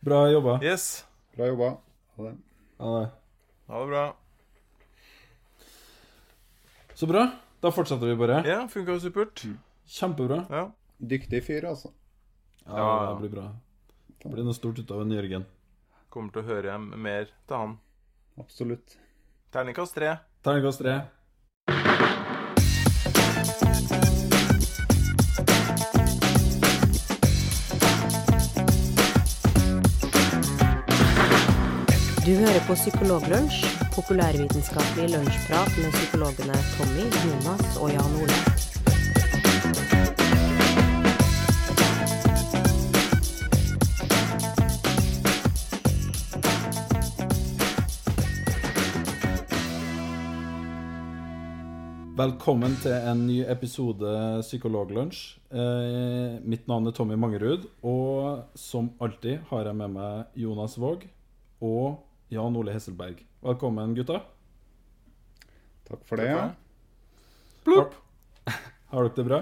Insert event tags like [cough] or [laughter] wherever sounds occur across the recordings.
Bra jobba. Yes. Bra jobba. Ha det. Ha det. Ha det bra. Så bra. Da fortsetter vi bare. Ja, funka jo supert. Kjempebra. Ja. Dyktig fyr, altså. Ja, Ja. det blir bra. Det blir noe stort ut av en Jørgen. Kommer til å høre mer til han. Absolutt. Terningkast tre. Terningkast tre. Du hører på Psykologlunsj, populærvitenskapelig lunsjprat med psykologene Tommy, Jonas og Jan Ole. Velkommen til en ny episode Psykologlunsj. Eh, mitt navn er Tommy Mangerud, og som alltid har jeg med meg Jonas Våg og Jan Ole Hesselberg. Velkommen, gutta. Takk for det. Plopp. Har dere det bra?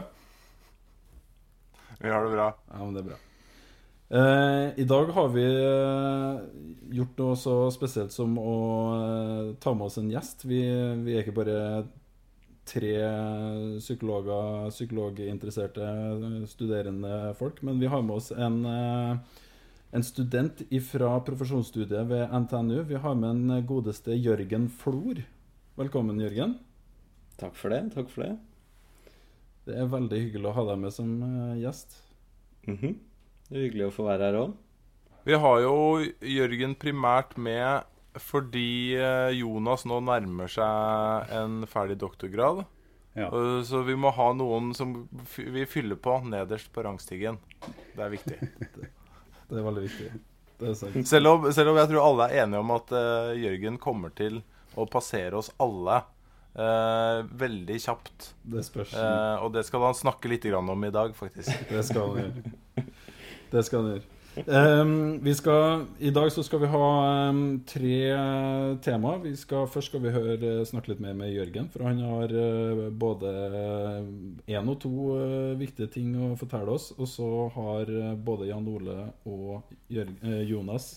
Vi har det bra. Ja, men det er bra. Eh, I dag har vi eh, gjort noe så spesielt som å eh, ta med oss en gjest. Vi, vi er ikke bare tre psykologer, psykologinteresserte studerende folk, men vi har med oss en, eh, en student fra profesjonsstudiet ved NTNU. Vi har med en godeste Jørgen Flor. Velkommen, Jørgen. Takk for det. takk for det. Det er veldig hyggelig å ha deg med som gjest. gjest. -hmm. Det er hyggelig å få være her òg. Vi har jo Jørgen primært med fordi eh, Jonas nå nærmer seg en ferdig doktorgrad. Ja. Så vi må ha noen som vi fyller på nederst på rangstigen. Det er viktig. [laughs] Det er veldig viktig. Selv om, selv om jeg tror alle er enige om at uh, Jørgen kommer til å passere oss alle uh, veldig kjapt. Det spørs. Uh, og det skal han snakke litt grann om i dag, faktisk. Det skal han gjøre. Det skal han gjøre. Vi skal, I dag så skal vi ha um, tre tema. Vi skal, først skal vi høre, snakke litt mer med Jørgen, for han har uh, både én og to uh, viktige ting å fortelle oss. Og så har uh, både Jan Ole og Jørg, eh, Jonas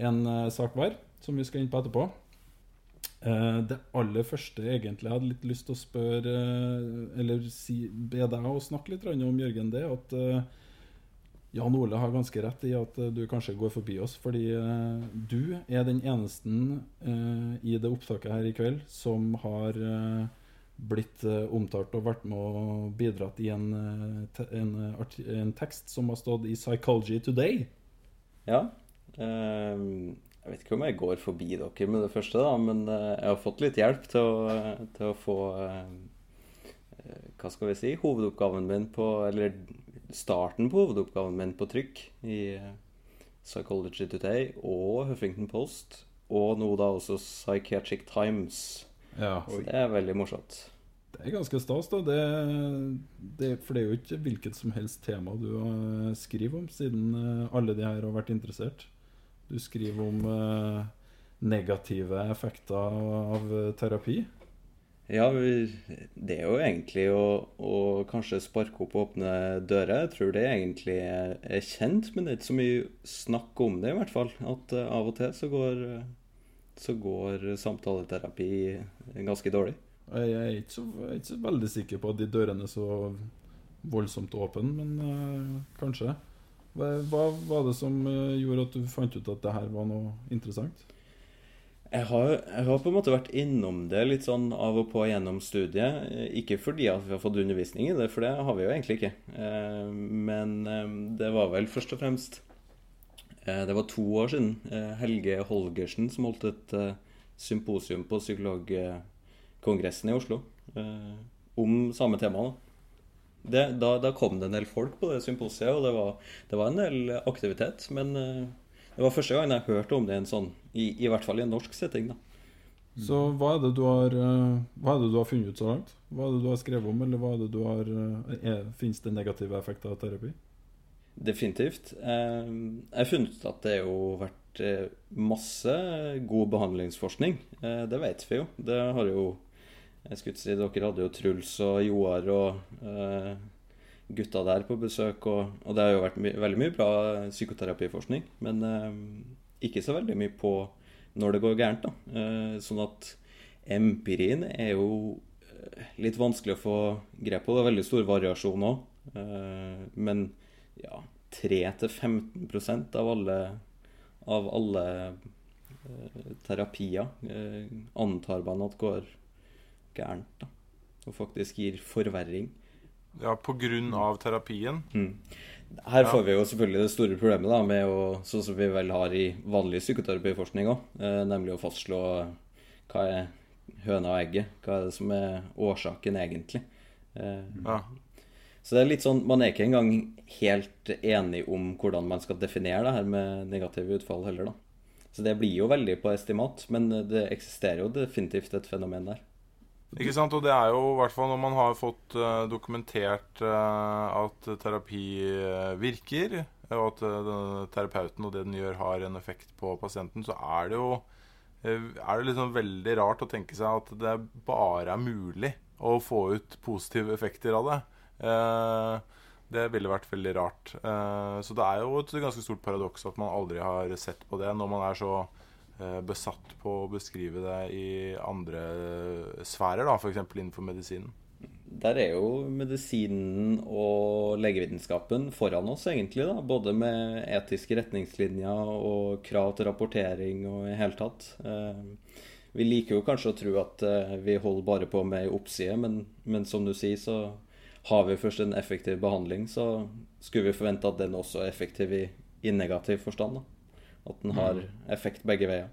en eh, sak hver, som vi skal inn på etterpå. Eh, det aller første egentlig jeg hadde litt lyst til å spørre eh, Eller si, be deg å snakke litt om, Jørgen, det at eh, Jan Ole har ganske rett i at eh, du kanskje går forbi oss, fordi eh, du er den eneste eh, i det opptaket her i kveld som har blitt omtalt og vært med og bidratt i en, en, en tekst som har stått i Psychology Today. Ja. ehm, jeg vet ikke om jeg går forbi dere med det første, da, men jeg har fått litt hjelp til å, til å få Hva skal vi si? Hovedoppgaven min på Eller starten på hovedoppgaven min på trykk i eh, Psychology Today og Huffington Post. Og nå da også Psychiatric Times. Ja, Så det er veldig morsomt. Det er ganske stas, da. Det, det, for det er jo ikke hvilket som helst tema du eh, skriver om, siden eh, alle de her har vært interessert. Du skriver om negative effekter av terapi. Ja, det er jo egentlig å, å kanskje sparke opp og åpne dører. Jeg tror det egentlig er, kjent, men det er ikke så mye snakk om det, i hvert fall. At eh, av og til så går, så går samtaleterapi ganske dårlig. Jeg er ikke så, jeg er ikke så veldig sikker på at de dørene er så voldsomt åpne, men øh, kanskje. Hva var det som eh, gjorde at du fant ut at det her var noe interessant? Jeg har, jeg har på en måte vært innom det litt sånn av og på gjennom studiet. Ikke fordi at vi har fått undervisning i det, for det har vi jo egentlig ikke. Eh, Men eh, det var vel først og fremst eh, Det var to år siden Helge Holgersen som holdt et symposium på psykologkongressen i Oslo om samme tema. da. Da, da kom det en del folk på det symposiet, og det var, det var en del aktivitet. Men det var første gang jeg hørte om det en sånn, i, i hvert fall i en norsk setting. da. Så hva er det du har eh, Hva er det du har funnet ut så langt? Hva er det du har skrevet om, eller hva er det du har eh, er, Fins det negative effekter av terapi? Definitivt. Eh, Jeg har funnet ut at det har jo vært masse god behandlingsforskning. Eh, Det vet vi jo. Det har jo Jeg skulle ikke si Dere hadde jo Truls og Joar og gutta der på besøk, og, og det har jo vært my veldig mye bra psykoterapiforskning. Men eh, ikke så veldig mye på når det går gærent. da. Eh, sånn at empirien er jo eh, litt vanskelig å få grep på. Det er veldig stor variasjon òg. Eh, men ja, 3-15% av alle, av alle eh, terapier eh, antar man at går gærent. da. Og faktisk gir forverring. Ja, på grunn av terapien. Mm. Her Ja. får vi jo selvfølgelig det store problemet da, med å, sånn som vi vel har i vanlig psykoterapiforskning òg, eh, nemlig å fastslå hva er høna og egget. Hva er det som er årsaken, egentlig. Eh, Ja. Så det er litt sånn, Man er ikke engang helt enig om hvordan man skal definere det her med negative utfall heller, da. Så det blir jo veldig på estimat, men det eksisterer jo definitivt et fenomen der. Ikke sant? Og det er jo i hvert fall når man har fått uh, dokumentert uh, at terapi eh, virker, og at uh, terapeuten og det den gjør, har en effekt på pasienten, så er det jo er det liksom veldig rart å tenke seg at det bare er mulig å få ut positive effekter av det. Det ville vært veldig rart. Så det er jo et ganske stort paradoks at man aldri har sett på det når man er så besatt på å beskrive det i andre sfærer, f.eks. innenfor medisinen. Der er jo medisinen og legevitenskapen foran oss, egentlig. da, Både med etiske retningslinjer og krav til rapportering og i hele tatt. Eh, Vi liker jo kanskje å tro at eh, vi holder bare på med ei oppside, men, men som du sier, så har vi først en effektiv behandling, så skulle vi forvente at den også er effektiv i, i negativ forstand. da. At den har effekt begge veier.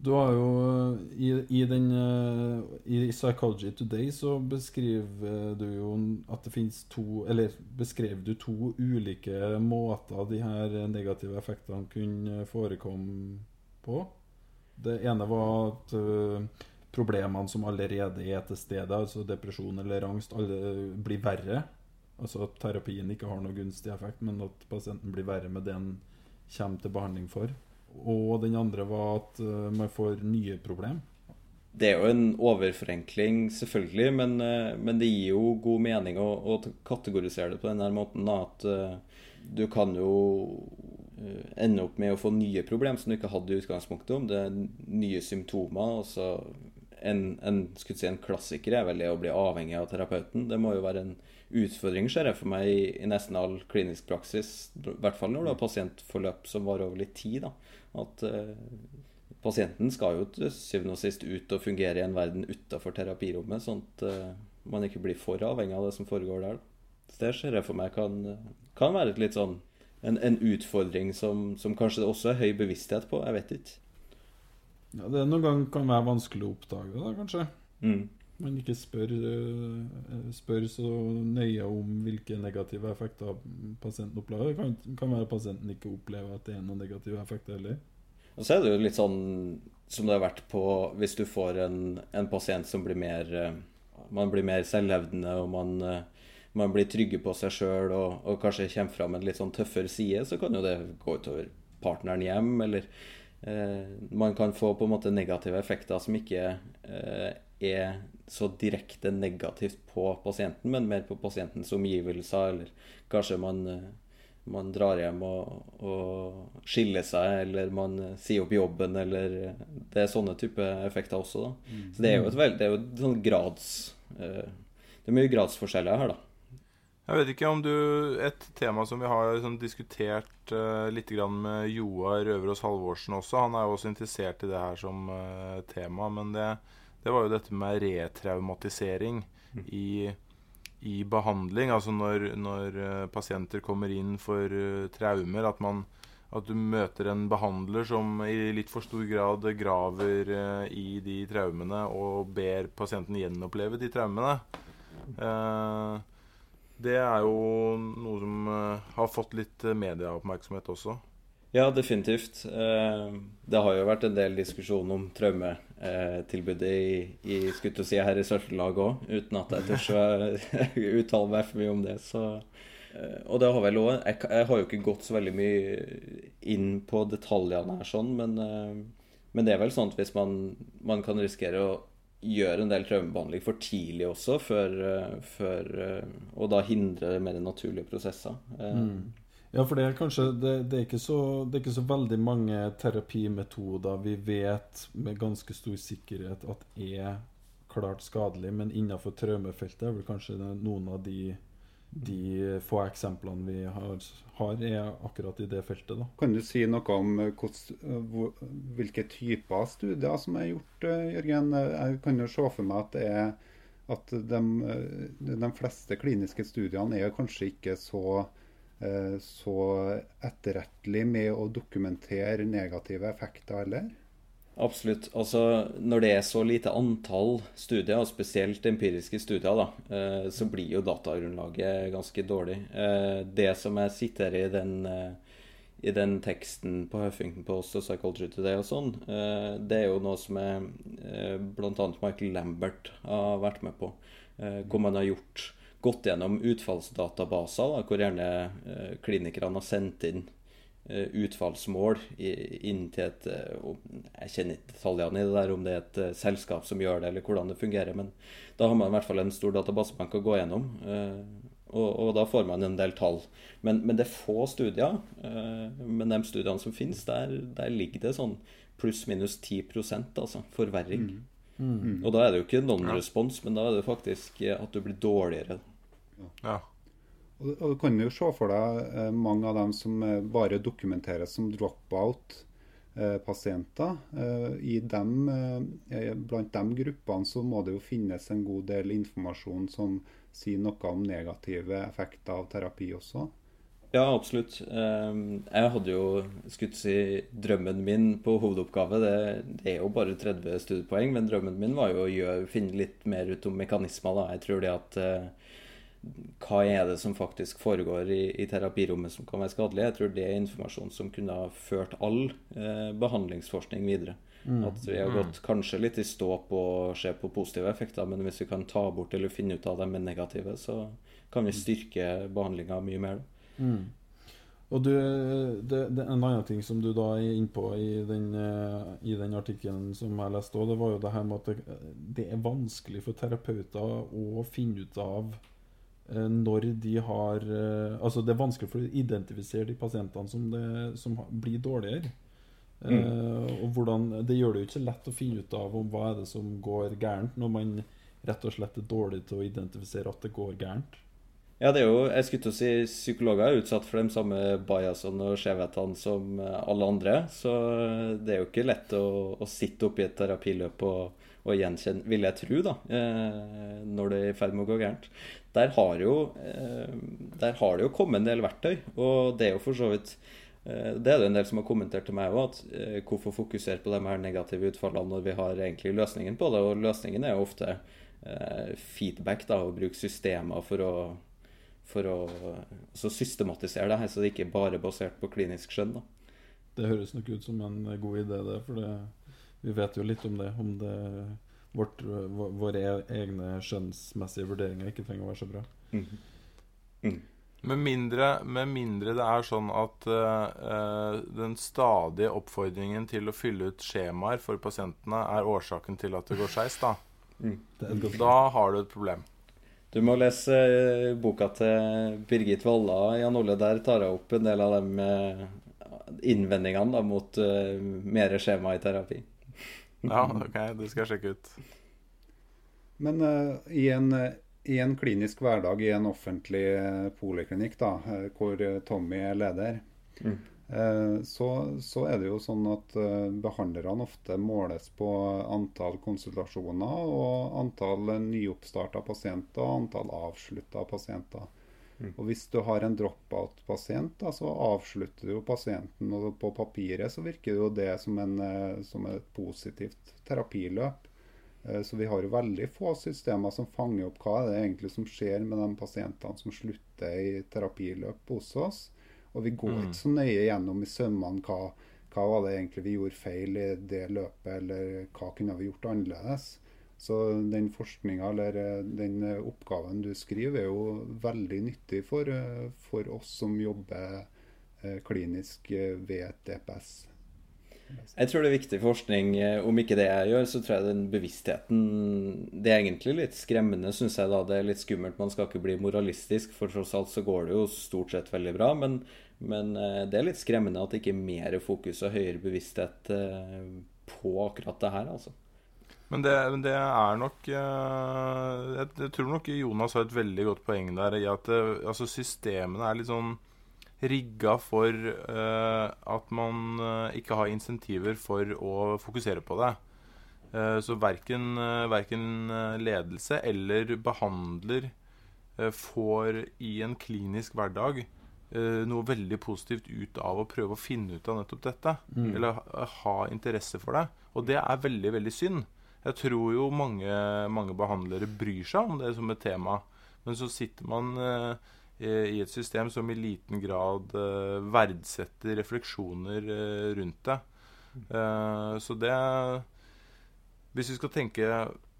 Du har jo eh, i, i den eh, I Psychology Today så beskriver du jo at det finnes to Eller beskrev du to ulike måter de her negative effektene kunne forekomme på. Det ene var at eh, problemene som allerede er til stede, altså depresjon eller angst, alle blir verre. Altså at terapien ikke har noe gunstig effekt, men at pasienten blir verre med det en kommer til behandling for. Og den andre var at eh, man får nye problem. Det er jo en overforenkling, selvfølgelig, men, eh, men det gir jo god mening å, å kategorisere det på denne måten. Da, at eh, du kan jo ende opp med å få nye problemer som du ikke hadde i utgangspunktet. Om det er nye symptomer. Altså en, en, si en klassiker er vel det å bli avhengig av terapeuten. Det må jo være en utfordring, ser jeg for meg, i, i nesten all klinisk praksis. I hvert fall når du har pasientforløp som varer over litt tid. da, at eh, Pasienten skal jo til syvende og sist ut og fungere i en verden utafor terapirommet, sånn at eh, man ikke blir for avhengig av det som foregår der. Så Det ser jeg for meg kan, kan være et litt sånn en, en utfordring som, som kanskje det også er høy bevissthet på. Jeg vet ikke. Ja, det noen ganger kan være vanskelig å oppdage da, kanskje. Mm. Man ikke spør, eh, spør så nøye om hvilke negative effekter pasienten opplever. Det kan, kan være pasienten ikke opplever at det er noen negative effekter heller. Og så er det jo litt sånn som det har vært på hvis du får en, en pasient som blir mer eh, Man blir mer selvhevdende, og man, eh, man blir trygge på seg sjøl og, og kanskje kommer fram en litt sånn tøffere side, så kan jo det gå utover partneren hjem, eller man kan få på en måte negative effekter som ikke eh, er så direkte negativt på pasienten, men mer på pasientens omgivelser, eller kanskje man eh, man drar hjem og, og skiller seg, eller man eh, sier opp jobben, eller eh, Det er sånne type effekter også, da. Så det er jo et veld, det er jo et sånn grads eh, Det er mye gradsforskjeller her, da. Jeg vet ikke om du Et tema som vi har sånn, diskutert uh, litt grann med Joar Røverås Halvorsen også. Han er jo også interessert i det her som uh, tema. Men det, det var jo dette med retraumatisering i, i behandling. Altså når, når uh, pasienter kommer inn for traumer. At, man, at du møter en behandler som i litt for stor grad graver i de traumene og ber pasienten gjenoppleve de traumene. Eh, det er jo noe som eh, har fått litt eh, medieoppmerksomhet også. Ja, definitivt. Eh, Det har jo vært en del diskusjon om traumetilbudet i, i si her i Sørtelag òg, uten at jeg tør å [laughs] uttale meg for mye om det. Så, og det har vel også, jeg, jeg har jo ikke gått så veldig mye inn på detaljene her, sånn, men, men det er vel sånn at hvis man, man kan risikere å gjøre en del traumebehandling for tidlig også, før, eh, før eh, Og da hindrer mer naturlige prosesser. Mm. Ja, for det er kanskje det, det, er så, det er ikke så veldig mange terapimetoder vi vet med ganske stor sikkerhet at er klart skadelig, men innenfor traumefeltet er vel kanskje noen av de, de få eksemplene vi har, har, er akkurat i det feltet, da. Kan du si noe om eh, hvordan- eh, hvilke typer studier som er gjort, eh, Jørgen? Jeg kan jo se for meg at er at de, de fleste kliniske studiene er kanskje ikke så, så etterrettelig med å dokumentere negative effekter heller? Absolutt. Altså, når det er så lite antall studier, og spesielt empiriske studier, da, eh, så blir jo datagrunnlaget ganske dårlig. Eh, Det som jeg sitter i den, eh, i den teksten på Huffington Post og Psychology Today og sånn, det er jo noe som jeg blant bl.a. Michael Lambert har vært med på. eh, Hvor man har gjort, gått gjennom utfallsdatabaser, da, hvor gjerne klinikerne har sendt inn utfallsmål inntil et eh, Jeg kjenner ikke detaljene i det der, om det er et eh, selskap som gjør det, eller hvordan det fungerer. Men da har man i hvert fall en stor databasebank å gå gjennom. eh, Og, og da får man en del tall. Men, men det er få studier. eh, Men de studiene som finnes, der, der ligger det sånn pluss-minus 10% altså, forverring. Og da er det jo ikke non-respons, men da er det faktisk eh, at du blir dårligere. Ja. Og, og du kan jo se for deg eh, mange av dem som eh, bare dokumenteres som dropout-pasienter. Eh, I dem, blant de gruppene så må det jo finnes en god del informasjon som sier noe om negative effekter av terapi også. Ja, absolutt. Ehm, Jeg hadde jo skutt si drømmen min på hovedoppgave. Det, det er jo bare 30 studiepoeng, men drømmen min var jo å gjøre, finne litt mer ut om mekanismer. da. Jeg tror det at Hva er det som faktisk foregår i, i terapirommet som kan være skadelig? Jeg tror det er informasjon som kunne ha ført all eh, behandlingsforskning videre. At vi har gått kanskje litt i stå på å se på positive effekter, men hvis vi kan ta bort eller finne ut av dem med negative, så kan vi styrke behandlinga mye mer. Mm. Og du, det, det, En annen ting som du da er inne på i den, eh, i den artikkelen som jeg leste òg, det var jo det her med at det, det er vanskelig for terapeuter å finne ut av når de har eh, Altså det er vanskelig for å identifisere de pasientene som, det, som blir dårligere. Mm. og hvordan, Det gjør det jo ikke så lett å finne ut av om hva er det som går gærent, når man rett og slett er dårlig til å identifisere at det går gærent. Ja, det er jo, jeg skulle til å si Psykologer er utsatt for de samme biasene og skjevhetene som eh, alle andre. Så det er jo ikke lett å, å sitte oppi et terapiløp og, og gjenkjenne, vil jeg tro, da, eh, når det er i ferd med å gå gærent. Der har, jo, eh, der har det jo kommet en del verktøy, og det er jo for så vidt eh, det er det en del som har kommentert til meg òg, at eh, hvorfor fokusere på de her negative utfallene når vi har egentlig løsningen på det. Og løsningen er jo ofte feedback, da, å bruke systemer for å for å så systematisere det her, så det ikke bare er basert på klinisk skjønn. da. Det høres nok ut som en god idé, det. For vi vet jo litt om det. Om det vårt, våre egne skjønnsmessige vurderinger ikke trenger å være så bra. Med mindre, med mindre det er sånn at eh, eh, den stadige oppfordringen til å fylle ut skjemaer for pasientene er årsaken til at det går skeis, da. Godt Da har du et problem. Du må lese eh, boka til Birgit Walla. Jan Ole, der tar jeg opp en del av de innvendingene da, mot uh, mer skjema i terapi. [laughs] Ja, ok, det skal jeg sjekke ut. Men uh, i, en, uh, i en klinisk hverdag i en offentlig uh, poliklinikk, da, eh, hvor Tommy er leder, eh, så, så er det jo sånn at eh, behandlerne ofte måles på antall konsultasjoner og antall nyoppstarta pasienter og antall avslutta pasienter. Og hvis du har en dropout-pasient, så avslutter du jo pasienten, og på papiret så virker jo det som, en, eh, som et positivt terapiløp. Eh, Så vi har jo veldig få systemer som fanger opp hva det er egentlig som skjer med de pasientene som slutter i terapiløp hos oss. Og vi går ikke så nøye gjennom i sømmene hva, hva var det egentlig vi gjorde feil i det løpet, eller hva kunne vi gjort annerledes. Så den forskninga eller eh, den eh, oppgaven du skriver, er jo veldig nyttig for, eh, for oss som jobber klinisk ved et DPS. Jeg tror det er viktig forskning. Om ikke det jeg gjør, så tror jeg den bevisstheten Det er egentlig litt skremmende, syns jeg. da, Det er litt skummelt. Man skal ikke bli moralistisk, for tross alt så går det jo stort sett veldig bra. Men, men det er litt skremmende at det ikke er mer fokus og høyere bevissthet på akkurat det her, altså. Men det, det, er nok jeg, jeg, tror nok Jonas har et veldig godt poeng der i at altså systemene er litt sånn rigga for uh, at man uh, ikke har insentiver for å fokusere på det. Uh, så verken, verken, ledelse eller behandler får i en klinisk hverdag noe veldig positivt ut av å prøve å finne ut av nettopp dette. Mm. Eller ha, ha interesse for det. Og det er veldig, veldig synd. Jeg tror jo mange, mange behandlere bryr seg om det som et tema. Men så sitter man i et system som i liten grad eh, verdsetter refleksjoner eh, rundt det. Uh, så det Hvis vi skal tenke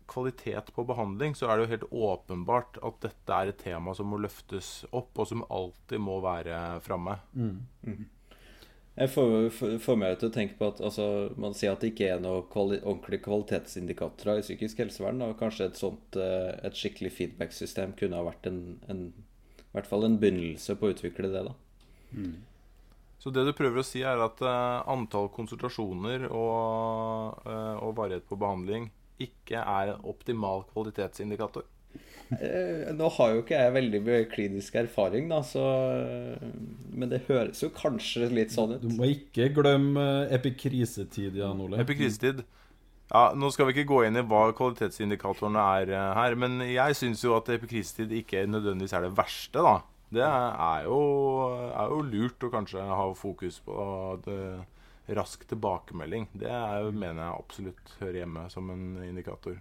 kvalitet på behandling, så er det jo helt åpenbart at dette er et tema som må løftes opp, og som alltid må være framme. Mm. Mm. Jeg får, får, meg til å tenke på at altså, man sier at det ikke er noen kvali ordentlige kvalitetsindikatorer i psykisk helsevern. Og kanskje et sånt et skikkelig feedback-system kunne ha vært en, en i hvert fall en begynnelse på å utvikle det. da. Mm. Så det du prøver å si, er at uh, antall konsultasjoner og, uh, og varighet på behandling ikke er en optimal kvalitetsindikator? Eh, nå har jo ikke jeg veldig mye klinisk erfaring, da, så, men det høres jo kanskje litt sånn ut. Du må ikke glemme epikrisetid, Jan Ole. Epikrisetid. Ja, Nå skal vi ikke gå inn i hva kvalitetsindikatorene er her, men jeg syns jo at epikrisetid ikke nødvendigvis er det verste, da. Det er jo, er jo lurt å kanskje ha fokus på det, rask tilbakemelding. Det er, mener jeg absolutt hører hjemme som en indikator.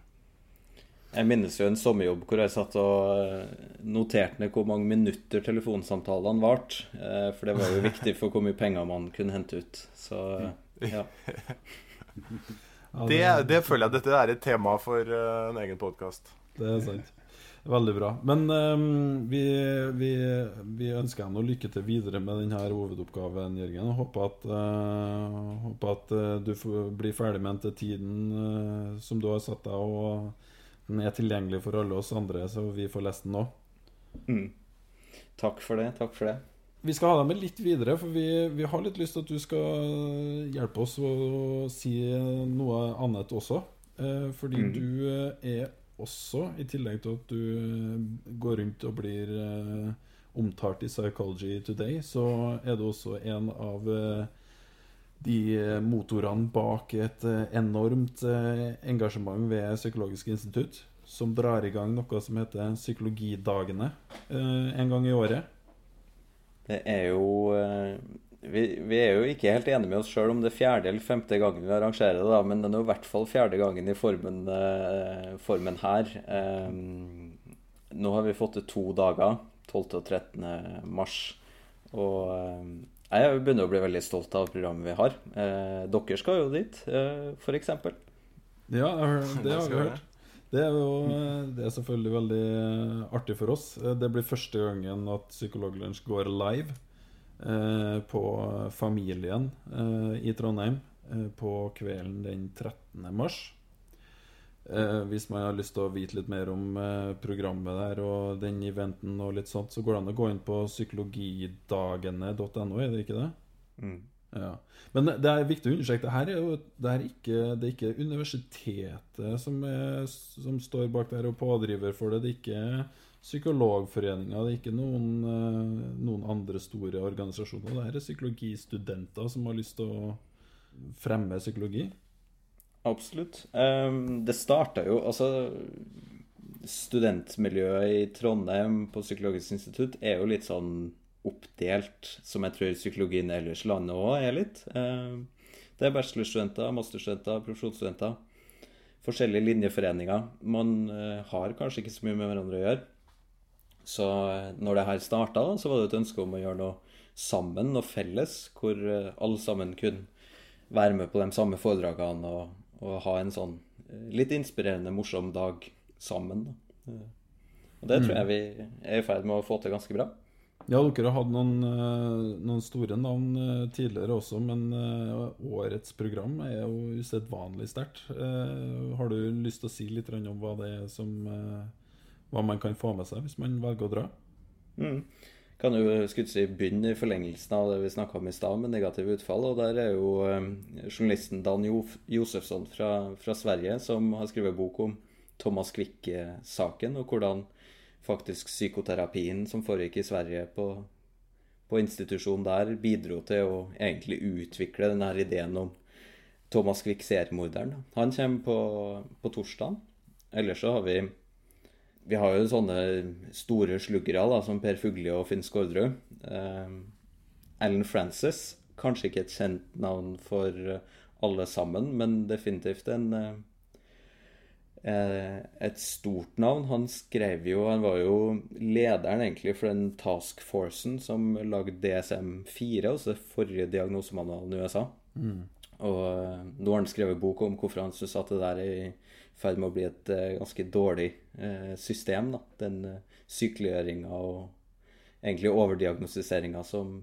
Jeg minnes jo en sommerjobb hvor jeg satt og eh, noterte ned hvor mange minutter telefonsamtalene varte. Eh, for det var jo viktig for hvor mye penger man kunne hente ut. Så ja. det, det, føler jeg dette er et tema for uh, en egen podkast. Det er sant. Veldig bra. Men um, vi, vi, vi, ønsker deg lykke til videre med denne hovedoppgaven, Jørgen. Og håper at, uh, håper at uh, du blir ferdig med den til tiden som du har satt deg, og den er tilgjengelig for alle oss andre, så vi får lest den nå. Mm. Takk for det. Takk for det. Vi skal ha deg med litt videre, for vi, vi, har litt lyst til at du skal hjelpe oss å si noe annet også. Eh, fordi mm. du eh, er også, i tillegg til at du eh, går rundt og blir eh, omtalt i Psychology Today, så er du også en av eh, de motorene bak et eh, enormt engasjement ved Psykologisk institutt, som drar i gang noe som heter Psykologidagene en gang i året. Det er jo eh, vi, vi, er jo ikke helt enige med oss sjøl om det er fjerde eller femte gangen vi arrangerer det, da, men det er i hvert fall fjerde gangen i formen, formen her. Nå har vi fått til to dager, 12. og 13. mars. Og jeg begynner å bli veldig stolt av programmet vi har. Eh, dere skal jo dit, eh, f.eks. Ja, [laughs] det har vi hørt. Det er jo det er selvfølgelig veldig artig for oss. Det blir første gangen at Psykologlunsj går live eh, på Familien eh, i Trondheim eh, på kvelden den 13. mars. Eh, hvis man har lyst til å vite litt mer om eh, programmet der og den eventen, og litt sånt, så går det an å gå inn på psykologidagene.no, er det ikke det? Mm. Ja. Men det er viktig å understreke det her er jo det er ikke, det er ikke universitetet som, er, som, står bak der og pådriver for det. Det er ikke Psykologforeninga, det er ikke noen, eh, noen andre store organisasjoner. Det er psykologistudenter som har lyst til å fremme psykologi. Absolutt. Um, det starta jo Altså Studentmiljøet i Trondheim på Psykologisk institutt er jo litt sånn oppdelt, som jeg tror psykologien ellers i landet òg er litt. Um, det er bachelorstudenter, masterstudenter, profesjonsstudenter. Forskjellige linjeforeninger. Man uh, har kanskje ikke så mye med hverandre å gjøre. Så eh, når det her starta, så var det et ønske om å gjøre noe sammen, noe felles, hvor alle sammen kunne være med på de samme foredragene og, og ha en sånn litt inspirerende, morsom dag sammen. Og det tror mm. jeg vi er i ferd med å få til ganske bra. Ja, dere har hatt noen, eh, noen store navn eh, tidligere også, men eh, årets program er jo usedvanlig sterkt. Eh, Har du lyst til å si litt om hva det er som eh, Hva man kan få med seg hvis man velger å dra? Mm. Kan jo si, begynne i forlengelsen av det vi snakka om i stad, med negative utfall. Og der er jo eh, journalisten Dan Josefsson fra, fra Sverige som har skrevet bok om Thomas Quick-saken, og hvordan faktisk psykoterapien som foregikk i Sverige på, på institusjonen der, bidro til å egentlig utvikle denne ideen om Thomas Quick, seriemorderen. Han kommer på, på torsdag. Ellers så har vi vi har jo sånne store sluggere da, som Per Fugli og Finn Skårderud. Eh, Alan Francis, kanskje ikke et kjent navn for eh, alle sammen, men definitivt en eh, eh, et stort navn. Han skrev jo Han var jo lederen egentlig for den task forcen som lagde DSM-4, altså forrige diagnosemanualen i USA. Og eh, nå har han skrevet bok om hvorfor han syns at det der er i ferd med å bli et eh, ganske dårlig eh, system. da, Den sykeliggjøringa og egentlig overdiagnostiseringa som,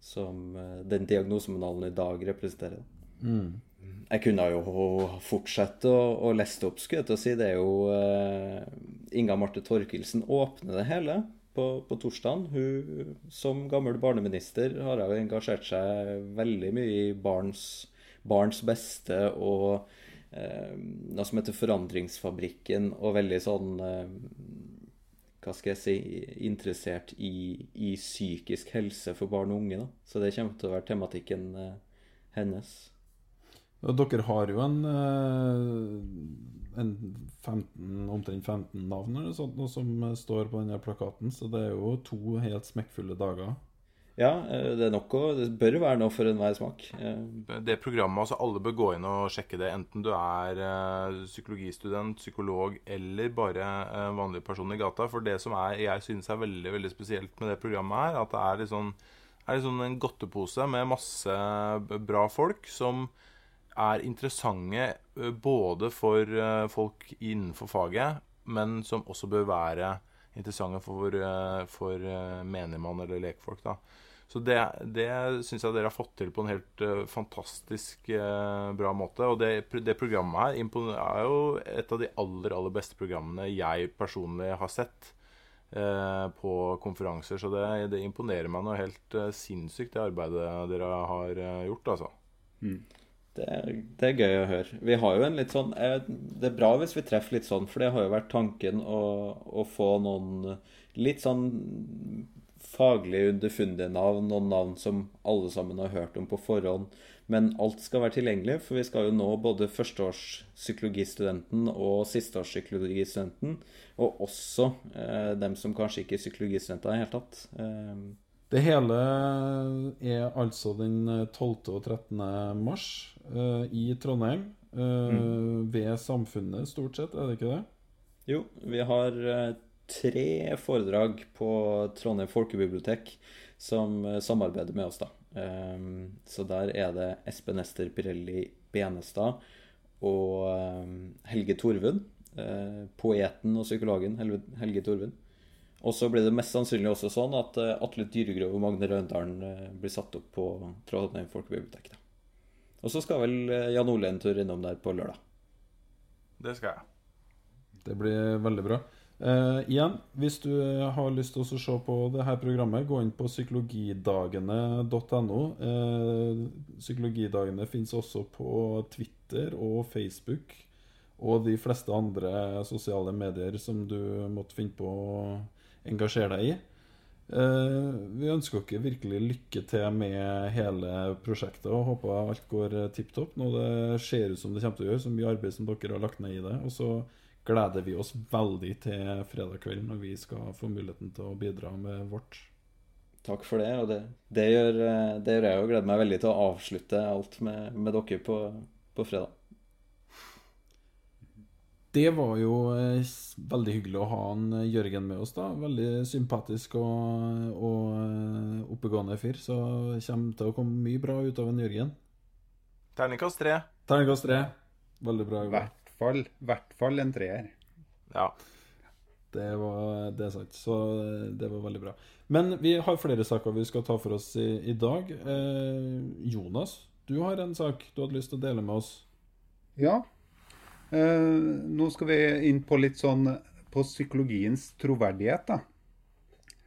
som den diagnosemanualen i dag representerer. Jeg kunne jo fortsette å, å leste opp, skulle jeg til å si. Det er jo uh, Inga Marte Torkelsen åpner det hele på, på torsdagen. Hun som gammel barneminister har jo engasjert seg veldig mye i barns, barns beste og eh, noe som heter Forandringsfabrikken, og veldig sånn eh, hva skal jeg si, interessert i, i psykisk helse for barn og unge. da. Så det kommer til å være tematikken eh, hennes. Dere har jo en, eh, en 15, omtrent 15 navn eller sånt, noe som står på denne plakaten, så det er jo to helt smekkfulle dager. Ja, eh, det er nok å Det bør være noe for enhver smak. Eh, Det programmet, altså Alle bør gå inn og sjekke det, enten du er eh, psykologistudent, psykolog eller bare eh, vanlig person i gata. For det som er, jeg synes er veldig veldig spesielt med det programmet, her, at det er litt sånn, er litt sånn en godtepose med masse bra folk som er interessante eh, både for eh, folk innenfor faget, men som også bør være interessante for, eh, for menigmann eller lekfolk. da. Så det, det syns jeg dere har fått til på en helt fantastisk bra måte. Og det, det programmet her er jo et av de aller, aller beste programmene jeg personlig har sett på konferanser. Så det, det imponerer meg noe helt sinnssykt, det arbeidet dere har gjort, altså. Det er, det er gøy å høre. Vi har jo en litt sånn eh, Det er bra hvis vi treffer litt sånn, for det har jo vært tanken å, å få noen litt sånn faglig underfundige navn, noen navn som alle sammen har hørt om på forhånd. Men alt skal være tilgjengelig, for vi skal jo nå både førsteårspsykologistudenten og sisteårspsykologistudenten. Og også eh, dem som kanskje ikke er psykologistudenter i det hele tatt. Eh, Det hele er altså den 12. og 13. mars i Trondheim. Mm. Ved Samfunnet, stort sett, er det ikke det? Jo, vi har eh, tre foredrag på Trondheim folkebibliotek som eh, samarbeider med oss, da. Ehm, så der er det Espen Ester Pirelli Benestad og eh, Helge Torvund. eh, Poeten og psykologen Helge, Torvund. Og så blir det mest sannsynlig også sånn at eh, Atle Dyregrov og Magne Raundalen eh, blir satt opp på Trondheim folkebibliotek. da. Og så skal vel eh, Jan Ole en tur innom der på lørdag. Det skal jeg. Det blir veldig bra. Eh, igjen, hvis du har lyst til å se på det her programmet, gå inn på psykologidagene.no. Eh, psykologidagene finnes også på Twitter og Facebook og de fleste andre sosiale medier som du måtte finne på å engasjere deg i. Eh, vi ønsker dere virkelig lykke til med hele prosjektet og håper alt går tipp topp. Nå det ser ut som det kommer til å gjøre, så mye arbeid som dere har lagt ned i det. Og så gleder vi oss veldig til fredag kveld når vi skal få muligheten til å bidra med vårt. Takk for det. Og det, det, gjør, eh, det gjør jeg og gleder meg veldig til å avslutte alt med, med dere på, på fredag. Det var jo eh, veldig hyggelig å ha han eh, Jørgen med oss, da. Veldig sympatisk og, og eh, oppegående fyr. Så det kommer til å komme mye bra ut av en Jørgen. Terningkast tre. Terningkast tre. Veldig bra. I hvert fall, hvert fall en treer. Ja. Det, var, det er sant. Så det var veldig bra. Men vi har flere saker vi skal ta for oss i, i dag. Eh, Jonas, du har en sak du hadde lyst til å dele med oss. Ja. Eh, nå skal vi inn på litt sånn på psykologiens troverdighet, da.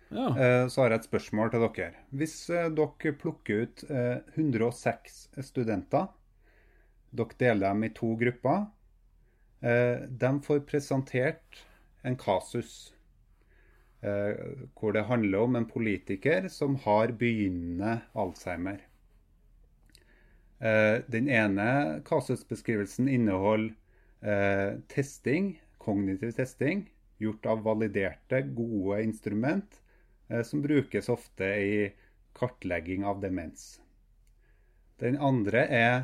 Ja. Eh, så har jeg et spørsmål til dere. Hvis eh, dere plukker ut eh, 106 studenter, dere deler dem i to grupper, eh, de får presentert en kasus hvor det handler om en politiker som har begynnende Alzheimer. Den ene kasusbeskrivelsen inneholder eh, testing, kognitiv testing, gjort av validerte, gode instrument, eh, som brukes ofte i kartlegging av demens. Den andre er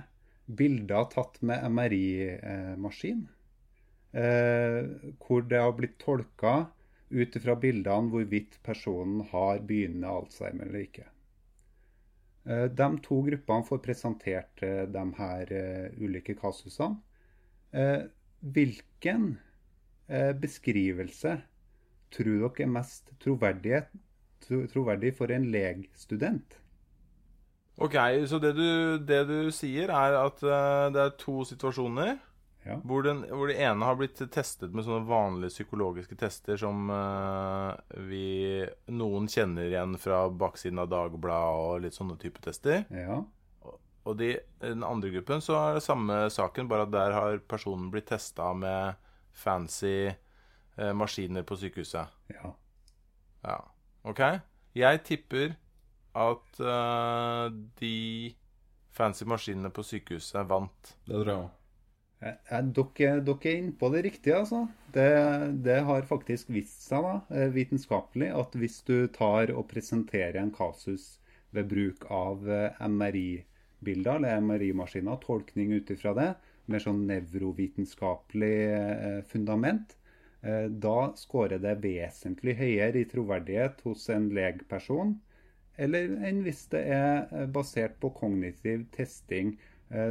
bilder tatt med MRI-maskin, eh, hvor det har blitt tolka ut fra bildene hvorvidt personen har begynnende Alzheimer eller ikke. Eh, de to gruppene får presentert eh, de her ulike kasusene. Eh, hvilken eh, beskrivelse tror dere er mest troverdig, tro, troverdig for en legstudent? Ok, så det du, det du sier, er at eh, det er to situasjoner. Ja. Hvor, den, hvor det ene har blitt testet med sånne vanlige psykologiske tester som uh, vi Noen kjenner igjen fra baksiden av Dagbladet og litt sånne type tester. Ja. Og de, i den andre gruppen så er det samme saken, bare at der har personen blitt testa med fancy eh, maskiner på sykehuset. ja. Ja. OK? Jeg tipper at uh, de fancy maskinene på sykehuset vant. Det tror jeg òg. Eh, eh, Dere, er innpå det riktige, altså. Det, det har faktisk vist seg da, vitenskapelig at hvis du tar og presenterer en kasus ved bruk av eh, MRI-bilder eller MRI-maskiner, tolkning ut ifra det, med sånn nevrovitenskapelig eh, fundament, eh, da scorer det vesentlig høyere i troverdighet hos en legperson eller enn hvis det er eh, basert på kognitiv testing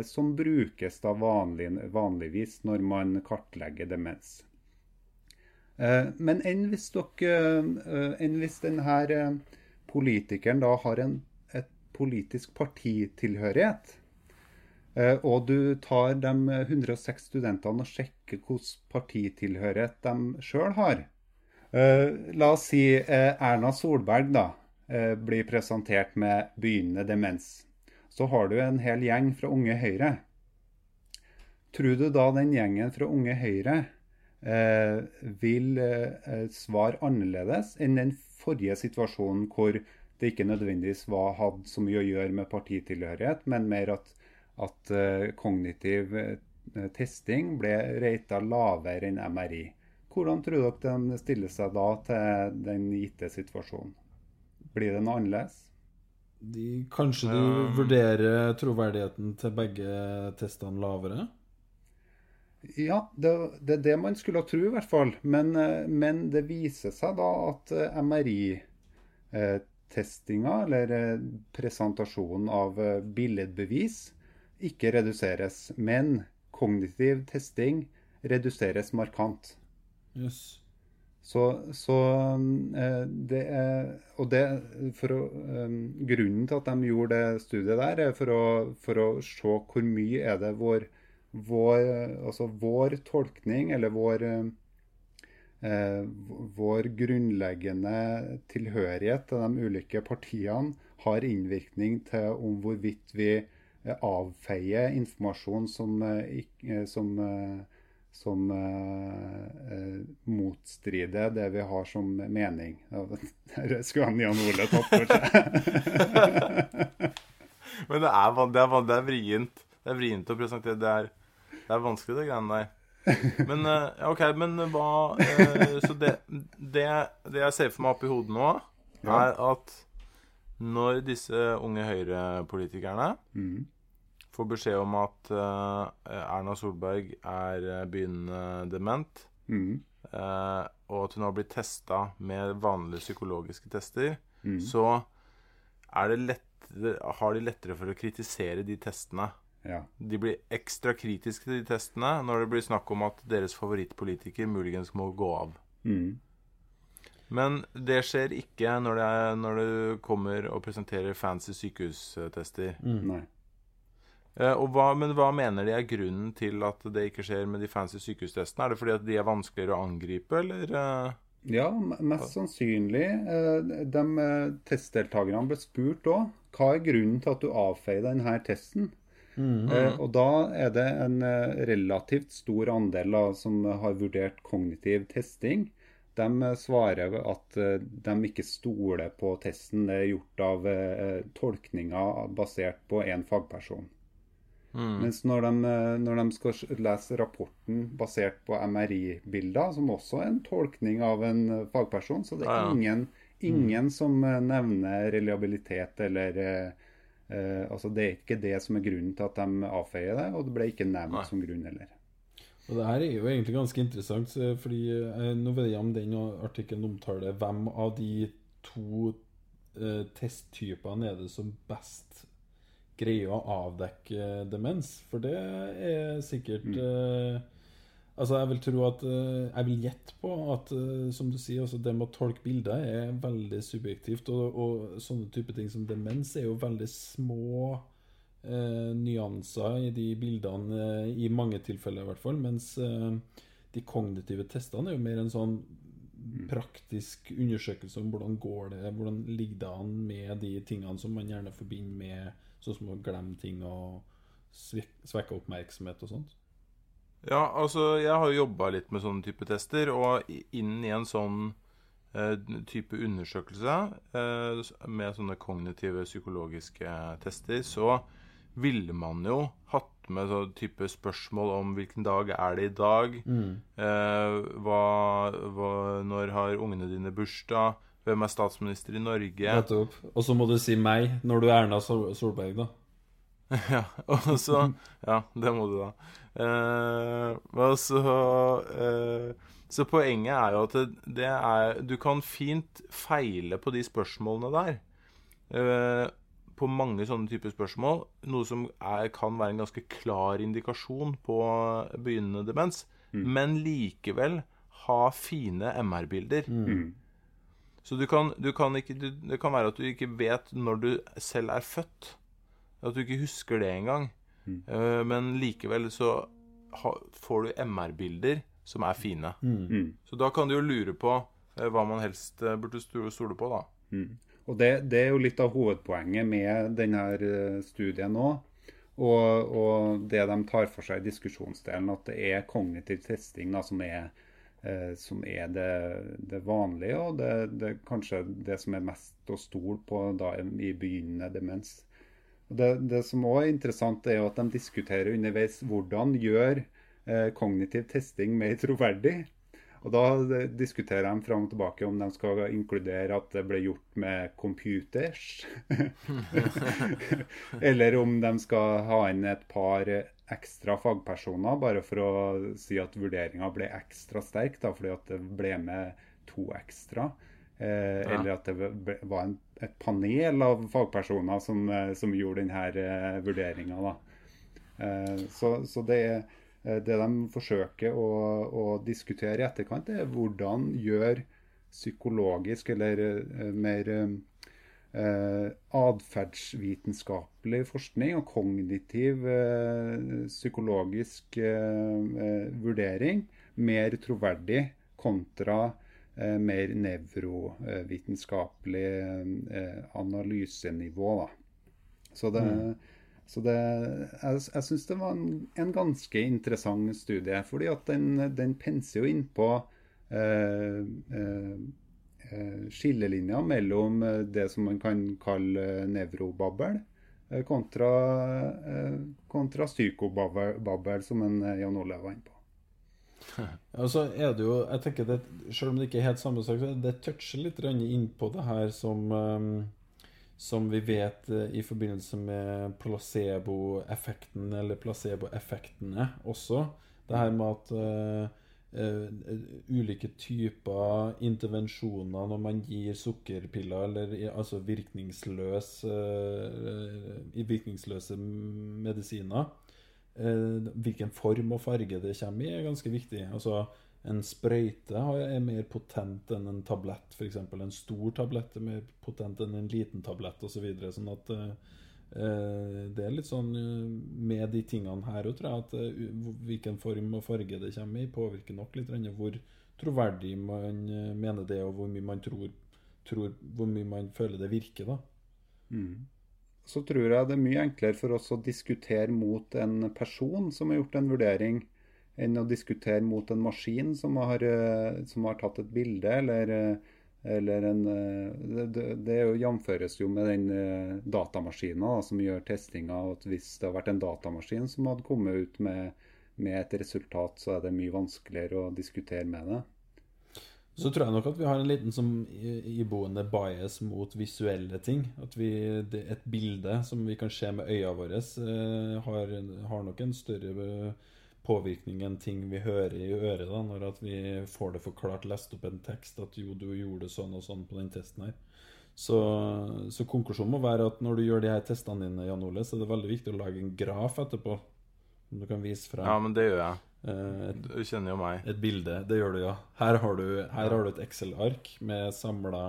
som brukes da vanlig, vanligvis når man kartlegger demens. Men enn hvis, dere, enn hvis denne politikeren da har en politisk partitilhørighet, eh, og du tar de 106 studentene og sjekker hvilken partitilhørighet de sjøl har. Eh, la oss si eh, Erna Solberg da, blir presentert med begynnende demens. Så har du en hel gjeng fra Unge Høyre. Tror du da den gjengen fra Unge Høyre vil svare annerledes enn den forrige situasjonen hvor det ikke nødvendigvis var, hadde så mye å gjøre med partitilhørighet, men mer at, at eh, kognitiv eh, testing ble rata lavere enn MRI. Hvordan tror dere de stiller seg da til den gitte situasjonen? Blir det noe annerledes? De, kanskje du Um. vurderer troverdigheten til begge testene lavere? Ja, det, det er det man skulle tro i hvert fall. Men, eh, men det viser seg da at MRI-testinga, eller eh, presentasjonen av eh, billedbevis, ikke reduseres. Men kognitiv testing reduseres markant. Yes. Så, så eh, det er Og det for å, Grunnen til at de gjorde det studiet der, er for å, for å se hvor mye er det vår, vår, altså vår tolkning, eller vår vår grunnleggende tilhørighet til de ulike partiene har innvirkning til om hvorvidt vi eh, avfeier informasjon som, eh, eh, som, eh, som eh, eh, motstrider det vi har som mening. [laughs] Det skulle han Jan Ole tatt for seg. [laughs] Men det er, det er, det er vrient. Det er vrient å presentere. Det er, det er vanskelig, det greiene der. [laughs] Men eh, OK, men hva eh, Så det, det, det jeg ser for meg oppi hodet nå, er at når disse unge Høyre-politikerne Mm. får beskjed om at uh, Erna Solberg er begynnende dement, Mm. uh, og at hun har blitt testa med vanlige psykologiske tester, Mm. så er det lett, har de lettere for å kritisere de testene. Ja. De blir ekstra kritiske til de testene når det blir snakk om at deres favorittpolitiker muligens må gå av. Mm. Men det skjer ikke når, det er, når du kommer og presenterer fancy sykehustester. Mm. Nei. Eh, og hva, men hva mener de er grunnen til at det ikke skjer med de fancy sykehustestene? Er det fordi at de er vanskeligere å angripe, eller? eh? Ja, mest sannsynlig. Eh, De eh, testdeltakerne ble spurt òg hva er grunnen til at du avfeier denne testen. Eh, Og da er det en eh, relativt stor andel da, som har vurdert kognitiv testing. De eh, svarer at de ikke stoler på testen. Det er gjort av eh, tolkninger basert på én fagperson. Mens når de, når de skal lese rapporten basert på MRI-bilder, som også er en tolkning av en fagperson, så det er ingen, ingen som eh, nevner reliabilitet eller eh, eh, Altså, det er ikke det som er grunnen til at de avfeier det, og det ble ikke nevnt Nei. som grunn heller. Og det her er jo egentlig ganske interessant, fordi eh, nå vet jeg om den artikkelen omtaler hvem av de to eh, testtypene er det som best greier å avdekke demens. For det er sikkert eh, Altså, jeg vil tro at eh, Jeg vil gjette på at, eh, som du sier, altså det med å tolke bilder er veldig subjektivt. Og, og sånne type ting som demens er jo veldig små eh, nyanser i de bildene, eh, i mange tilfeller i hvert fall. Mens eh, de kognitive testene er jo mer en sånn praktisk undersøkelse om hvordan går det, hvordan ligger det an med de tingene som man gjerne forbinder med sånn som å glemme ting og svekke oppmerksomhet og sånt. Ja, altså, jeg har jo jobba litt med sånne type tester, og inn i en sånn eh, type undersøkelse eh, med sånne kognitive psykologiske tester, så ville man jo hatt med sånn type spørsmål om hvilken dag er det i dag, eh, hva, hva, når har ungene dine bursdag, hvem er statsminister i Norge? Nettopp. Og så må du si meg når du er Erna Solberg, da. [laughs] Ja, og så [laughs] Ja, det må du da. Eh, og så eh, Så poenget er jo at det, det er Du kan fint feile på de spørsmålene der. Eh, på mange sånne typer spørsmål. Noe som er, kan være en ganske klar indikasjon på begynnende demens. Men likevel ha fine MR-bilder. Så du kan, du kan ikke du, Det kan være at du ikke vet når du selv er født. At du ikke husker det engang. Eh, men likevel så ha, får du MR-bilder som er fine. Mm. Så da kan du jo lure på uh, hva man helst uh, burde stole på, da. Og det, det er jo litt av hovedpoenget med denne studien nå. Og, og det de tar for seg i diskusjonsdelen, at det er kognitiv testing da, som er, eh, som er det, det vanlige, og det, det kanskje det som er mest å stole på da, i begynnende demens. Det, det som òg er interessant, er jo at de diskuterer underveis hvordan gjør eh, kognitiv testing mer troverdig. Og da diskuterer de fram og tilbake om de skal inkludere at det ble gjort med computers. [laughs] Eller om de skal ha inn et par ekstra fagpersoner, bare for å si at vurderinga ble ekstra sterk, da, fordi at det ble med to ekstra. Eh, Eller at det ble- var en, et panel av fagpersoner som, eh, som gjorde denne eh, vurderinga. Eh, så, så det, eh, det de forsøker å, å diskutere i etterkant, er hvordan gjør psykologisk eller eh, mer eh, atferdsvitenskapelig forskning og kognitiv psykologisk vurdering mer troverdig kontra mer nevrovitenskapelig eh, analysenivå. Da. Så det, så det Jeg, jeg syns det var en, en ganske interessant studie, fordi at den, den penser jo innpå eh, eh, skillelinja skillelinjer mellom eh, det som man kan kalle nevrobabbel, eh, kontra, eh, kontra psykobabbel, som en eh, Jan Ole var inne på. Ja, [laughs] så er det jo, jeg tenker det, Selv om det ikke er helt samme sak, det toucher litt inn på det her som, um, som vi vet eh, i forbindelse med placeboeffekten, eller placeboeffektene også. Det her med at uh, uh, ulike typer intervensjoner når man gir sukkerpiller, eller altså virkningsløs, uh, virkningsløse medisiner, hvilken form og farge det kommer i, er ganske viktig. Altså, en sprøyte er mer potent enn en tablett, f.eks. En stor tablett er mer potent enn en liten tablett, osv. Så videre. sånn at eh, det er litt sånn eh, med de tingene her òg, tror jeg, at eh, hvilken form og farge det kommer i, påvirker nok litt hvor troverdig man eh, mener det, og hvor mye man tror, tror Hvor mye man føler det virker, da. Mm. Så tror jeg det er mye enklere for oss å diskutere mot en person som har gjort en vurdering, enn å diskutere mot en maskin som har, eh, som har tatt et bilde, eller, eh, eller en Det, det jo, jamføres jo med den datamaskinen som gjør testinga. og Hvis det har vært en datamaskin som hadde kommet ut med, med et resultat, så er det mye vanskeligere å diskutere med det. Så tror jeg nok at vi har en liten som iboende bias mot visuelle ting. At vi, et bilde som vi kan se med øya våre, eh, har, har, nok en større påvirkning enn ting vi hører i øret. da, Når at vi får det forklart, lest opp en tekst at jo, du gjorde sånn og sånn på den testen her. Så, så konklusjonen må være at når du gjør de her testene dine, Jan Ole, så er det veldig viktig å lage en graf etterpå. Som du kan vise fra. Ja, men det gjør jeg. Eh, et, du kjenner jo meg. Et bilde. Det gjør du, ja. Her har du, her har du et Excel-ark med samla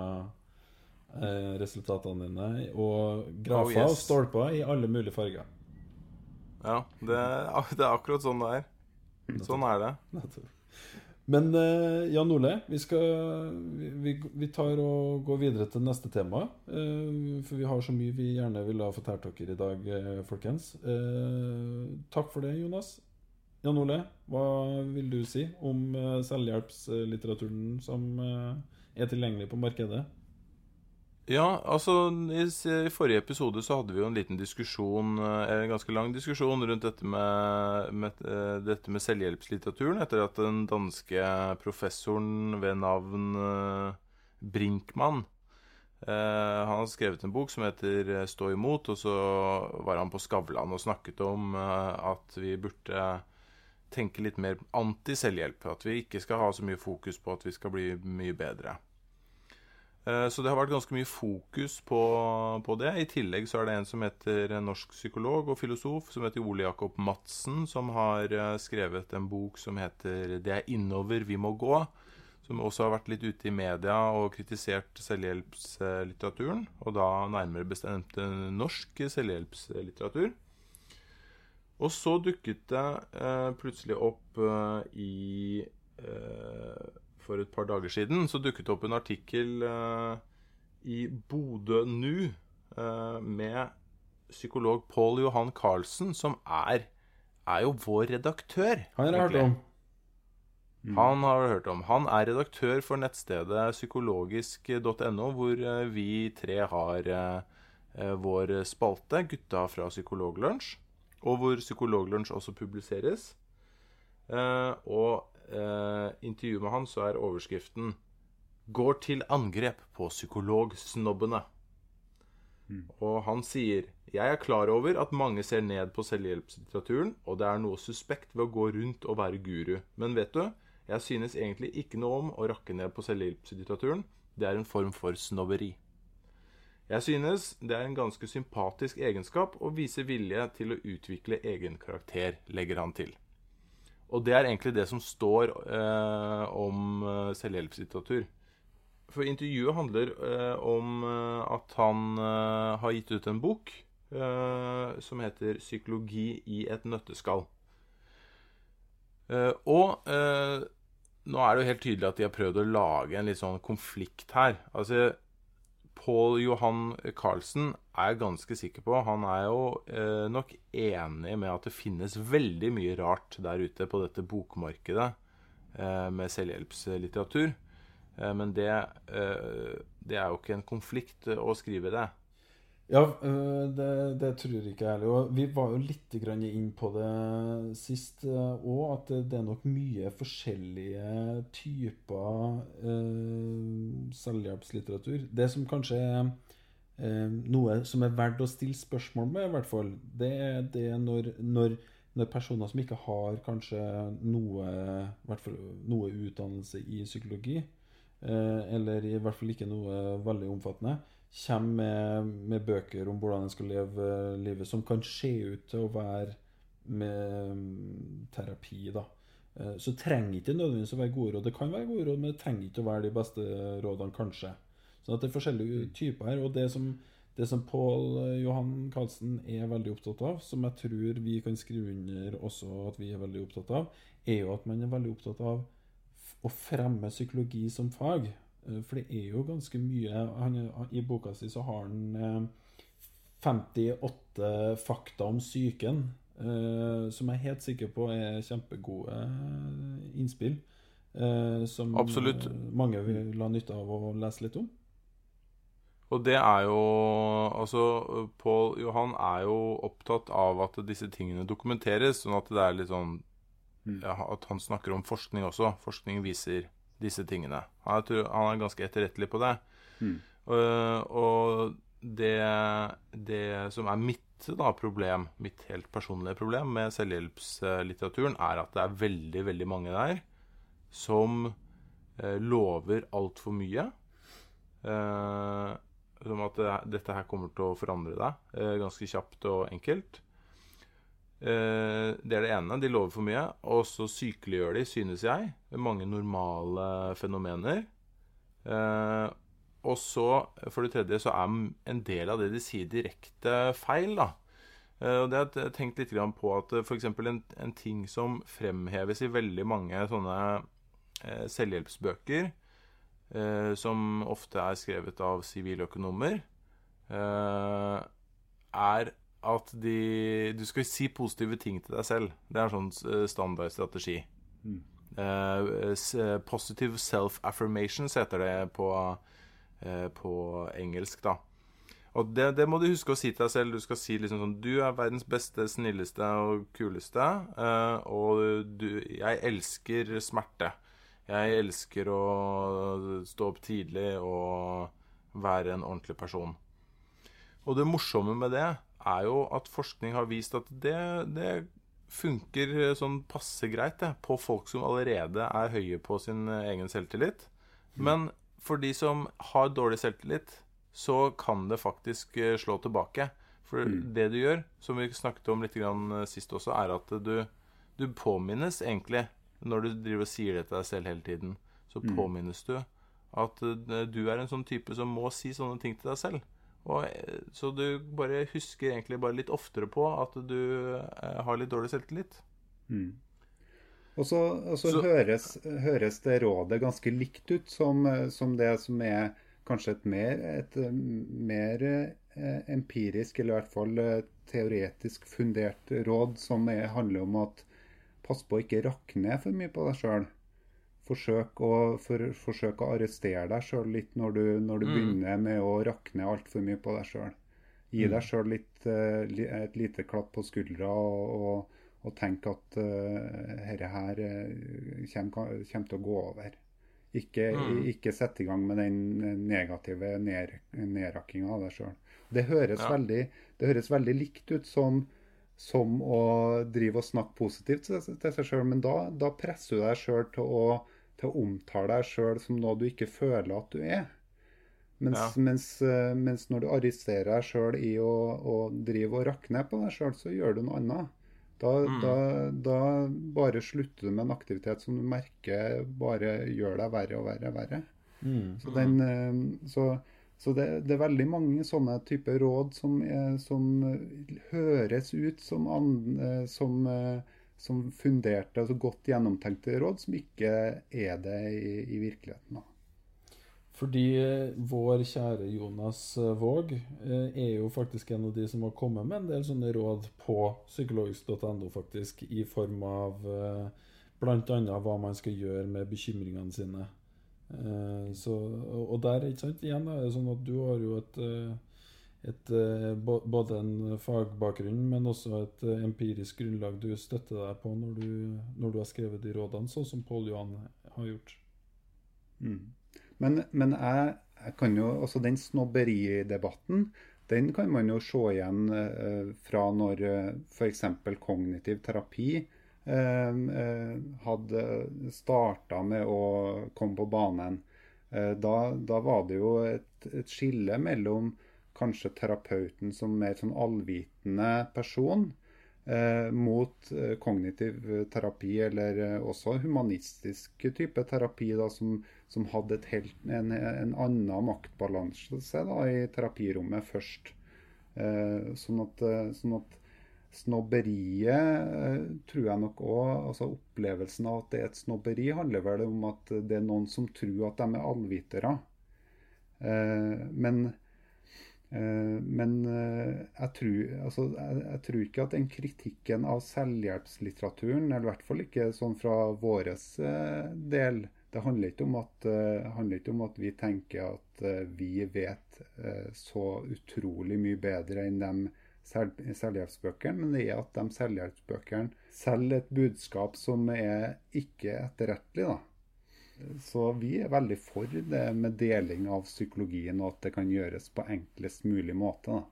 eh, resultatene dine, og grafer oh, yes. og stolper i alle mulige farger. Ja, det, det, er akkurat sånn det er. Sånn er det. Men eh, Jan Ole, vi, skal, vi, vi, tar og går videre til neste tema. Eh, for vi har så mye vi gjerne ville ha fortalt dere i dag, eh, folkens. Eh, takk for det, Jonas. Jan Ole, hva vil du si om uh, selvhjelpslitteraturen som uh, er tilgjengelig på markedet? Ja, altså i, i, forrige episode så hadde vi jo en liten diskusjon, eh, en ganske lang diskusjon rundt dette med, med, dette med selvhjelpslitteraturen, etter at den danske professoren ved navn Brinkmann han har skrevet en bok som heter 'Stå imot', og så var han på Skavlan og snakket om at vi burde tenke litt mer anti-selvhjelp. At vi ikke skal ha så mye fokus på at vi skal bli mye bedre. Eh, så det har vært ganske mye fokus på, på, det. I tillegg så er det en som heter norsk psykolog og filosof som heter Ole Jakob Madsen, som har eh, skrevet en bok som heter 'Det er innover vi må gå'. Som også har vært litt ute i media og kritisert selvhjelpslitteraturen. Og da nærmere bestemt norsk selvhjelpslitteratur. Og så dukket det eh, plutselig opp eh, i eh, For et par dager siden så dukket det opp en artikkel eh, i Bodø Nu eh, med psykolog Pål Johan Karlsen, som er, er jo vår redaktør. Han har jeg hørt om. Mm. Han har du hørt om. Han er redaktør for nettstedet psykologisk.no, hvor eh, vi tre har vår spalte, Gutta fra Psykologlunsj og hvor Psykologlunsj også publiseres. Eh, og eh, intervjuet med han så er overskriften 'Går til angrep på psykologsnobbene'. Mm. Og han sier 'Jeg er klar over at mange ser ned på selvhjelpslitteraturen, og det er noe suspekt ved å gå rundt og være guru. Men vet du, jeg synes egentlig ikke noe om å rakke ned på selvhjelpslitteraturen. Det er en form for snobberi'. Jeg synes det er en ganske sympatisk egenskap å vise vilje til å utvikle egen karakter, legger han til. Og det er egentlig det som står eh, om eh, selvhjelpslitteratur. For intervjuet handler eh, om eh, at han eh, har gitt ut en bok eh, som heter 'Psykologi i et nøtteskall'. og nå er det jo helt tydelig at de har prøvd å lage en litt sånn konflikt her. Altså Pål Johan Carlsen er jeg ganske sikker på. Han er jo eh, nok enig med at det finnes veldig mye rart der ute på dette bokmarkedet eh, med selvhjelpslitteratur. Eh, men det, eh, det, er jo ikke en konflikt å skrive det. Ja, øh, det, det tror ikke jeg heller. Vi var jo litt inn på det sist òg, øh, at det er nok mye forskjellige typer eh, selvhjelpslitteratur. Det som kanskje er eh, noe som er verdt å stille spørsmål med, i hvert fall, det er det når, når, når personer som ikke har kanskje noe, noe utdannelse i psykologi, eh, eller i hvert fall ikke noe veldig omfattende, kommer med, med, bøker om hvordan en skal leve livet, som kan se ut til å være med mm, terapi, da. Eh, så trenger ikke nødvendigvis å være gode råd. Det kan være gode råd, men det trenger ikke å være de beste rådene, kanskje. Så at det er forskjellige Mm. typer her. Og det som, det som Pål eh, Johan Karlsen er veldig opptatt av, som jeg tror vi kan skrive under også at vi er veldig opptatt av, er jo at man er veldig opptatt av å fremme psykologi som fag. Eh, For det er jo ganske mye han, I boka si så har han eh, 58 fakta om psyken, eh, som jeg er helt sikker på er kjempegode eh, innspill. eh, som Absolutt. eh, mange vil ha nytte av å lese litt om. Og det er jo Altså, Pål Johan er jo opptatt av at disse tingene dokumenteres, sånn at det er litt sånn ja, At han snakker om forskning også. Forskning viser disse tingene. Han er, han er ganske etterrettelig på det. Mm. Og, og det, det som er mitt da, problem, mitt helt personlige problem med selvhjelpslitteraturen, er at det er veldig, veldig mange der som eh, lover altfor mye. Eh, som at det, dette her kommer til å forandre deg eh, ganske kjapt og enkelt. Eh, det er det ene. De lover for mye. Og så sykeliggjør de, synes jeg, mange normale fenomener. Eh, og så, for det tredje, så er en del av det de sier, direkte feil, da. Eh, og det har jeg tenkt litt på at f.eks. En, en ting som fremheves i veldig mange sånne selvhjelpsbøker, som ofte er skrevet av siviløkonomer, er at de Du skal si positive ting til deg selv. Det er en sånn eh, standardstrategi. Mm. eh, positive self-affirmations heter det på, uh, på engelsk, da. Og det, det må du huske å si til deg selv. Du skal si liksom sånn Du er verdens beste, snilleste og kuleste. Uh, og du Jeg elsker smerte. Jeg elsker å stå opp tidlig og være en ordentlig person. Og det morsomme med det er jo at forskning har vist at det, det funker sånn passe greit det, på folk som allerede er høye på sin egen selvtillit. Men for de som har dårlig selvtillit, så kan det faktisk eh, slå tilbake. For det du gjør, som vi snakket om litt grann eh, sist også, er at du, du påminnes egentlig, når du driver og sier det til deg selv hele tiden, så påminnes du at eh, du er en sånn type som må si sånne ting til deg selv. Og, eh, så du bare husker egentlig bare litt oftere på at du eh, har litt dårlig selvtillit. Og så, og så Så- høres, høres det rådet ganske likt ut som, som det som er kanskje et mer, et eh, mer eh, empirisk, eller i hvert fall eh, teoretisk fundert råd, som er, handler om at pass på å ikke rakne for mye på deg sjøl. Forsøk å, for, forsøk å arrestere deg sjøl litt når du, når du begynner med å rakne altfor mye på deg sjøl. Gi deg sjøl uh, et lite klapp på skuldra og, og, og tenk at uh, dette her uh, kommer, kommer til å gå over. Ikke, ikke sette i gang med den negative ned, nedrakkinga av deg sjøl. Det, Ja. veldig, det høres veldig likt ut som, som å drive og snakke positivt til seg sjøl, men da, da presser du deg sjøl til, å- til å omtale deg sjøl som noe du ikke føler at du er. Mens, Ja. mens, eh, mens når du arresterer deg sjøl i å, å drive og rakke ned på deg sjøl, så gjør du noe annet. Da, da, da bare slutter du med en aktivitet som du merker bare gjør deg verre og verre og verre. Så, den, eh, så, så det, det er veldig mange sånne typer råd som, som høres ut som, an, eh, som, som funderte, altså godt gjennomtenkte råd, som ikke er det i, i virkeligheten. Da. Fordi eh, vår kjære Jonas eh, Våg eh, er jo faktisk en av de som har kommet med en del sånne råd på psykologisk.no, faktisk, i form av bl.a. hva man skal gjøre med bekymringene sine. Så, og der, ikke sant, igjen er det sånn at du har jo et, et eh, både en fagbakgrunn, men også et eh, empirisk grunnlag du støtter deg på når du, når du har skrevet de rådene, sånn som Pål Johan har gjort. Men, men jeg, jeg kan jo, også den snobberidebatten den kan man jo se igjen eh, fra når eh, f.eks. kognitiv terapi eh, eh, hadde starta med å komme på banen. Da, da var det jo et, et skille mellom kanskje terapeuten som mer sånn allvitende person, eh, mot eh, kognitiv terapi, eller eh, også humanistisk type terapi, da, som, som hadde helt, en, en, annen maktbalanse da, i terapirommet først. Eh, sånn, at, sånn at Snobberiet tror jeg nok òg altså Opplevelsen av at det er et snobberi, handler vel om at det er noen som tror at de er allvitere. Eh, men Eh, men eh, jeg tror, altså, jeg, jeg tror, ikke at den kritikken av selvhjelpslitteraturen, eller i hvert fall ikke sånn fra vår eh, del Det handler ikke, at, handler ikke om at vi tenker at vi vet så utrolig mye bedre enn de selvhjelpsbøkene, men det er at de selvhjelpsbøkene selger et budskap som er ikke etterrettelig. da. Så vi er veldig for det med deling av psykologien, og at det kan gjøres på enklest mulig måte. da.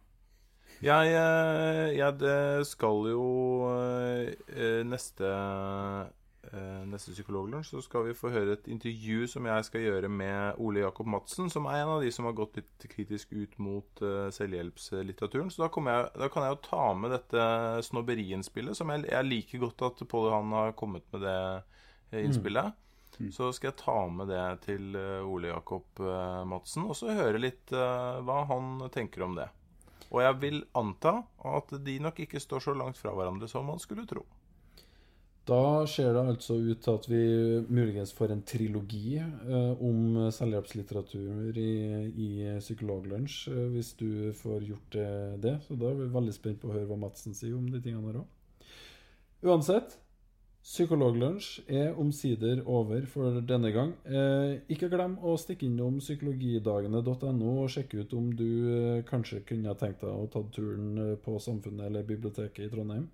Jeg, eh, jeg skal jo eh, neste, eh, neste psykologlunsj så skal vi få høre et intervju som jeg skal gjøre med Ole Jakob Madsen, som er en av de som har gått litt kritisk ut mot selvhjelpslitteraturen. Så da, jeg, da kan jeg jo ta med dette snobberiinnspillet, som jeg, jeg liker godt at Pål Johan har kommet med det innspillet. Mm. Mm. Så skal jeg ta med det til eh, Ole Jakob uh, Madsen, og så høre litt uh, hva han tenker om det. Og jeg vil anta at de nok ikke står så langt fra hverandre som man skulle tro. Da ser det altså ut til at vi muligens får en trilogi eh, om selvhjelpslitteratur i, i Psykologlunsj, eh, hvis du får gjort det. Så da er vi veldig spent på å høre hva Madsen sier om de tingene her òg. Uansett, Psykologlunsj er omsider over for denne gang. Eh, ikke glem å stikke innom psykologidagene.no og sjekke ut om du eh, kanskje kunne tenkt deg å ta turen eh, på Samfunnet eller biblioteket i Trondheim.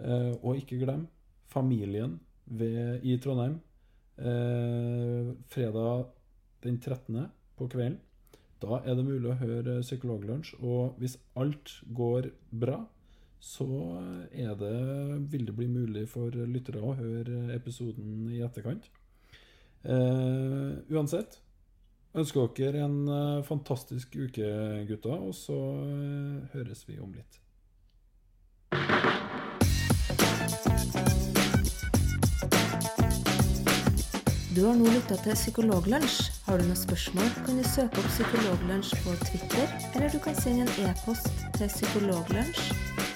Eh, og ikke glem Familien ved, i Trondheim eh, fredag den 13. på kvelden. Da er det mulig å høre Psykologlunsj. Og hvis alt går bra, så det, vil det bli mulig for lyttere å høre episoden i etterkant. Uh, uansett, ønsker dere en uh, fantastisk uke, gutta, og så uh, høres vi om litt. Du har nå lytta til Psykologlunsj. Har du noen spørsmål, kan du søke opp Psykologlunsj på Twitter, eller du kan sende en e-post til psykologlunsj